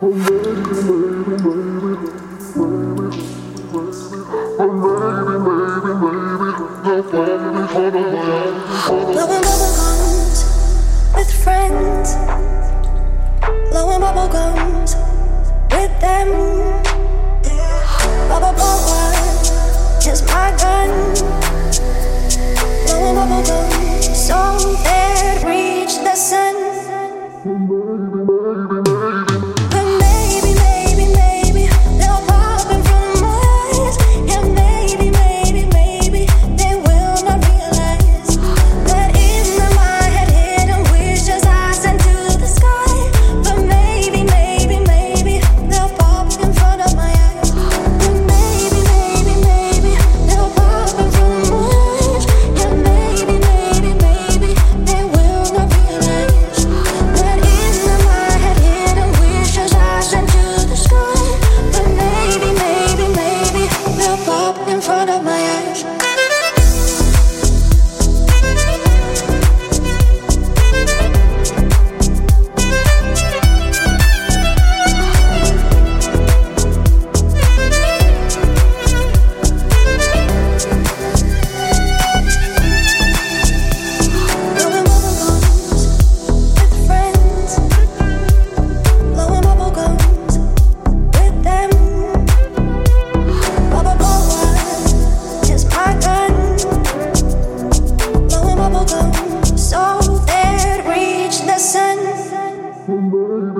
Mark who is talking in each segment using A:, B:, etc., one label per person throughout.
A: Blowing bubble gum, so that reach the sun.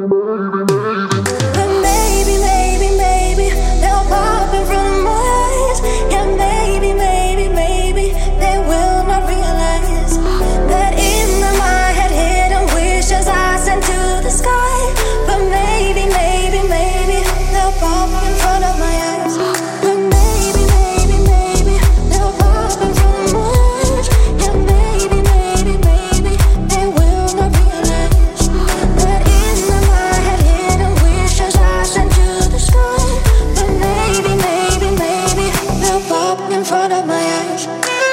A: baby, baby. in front of my eyes.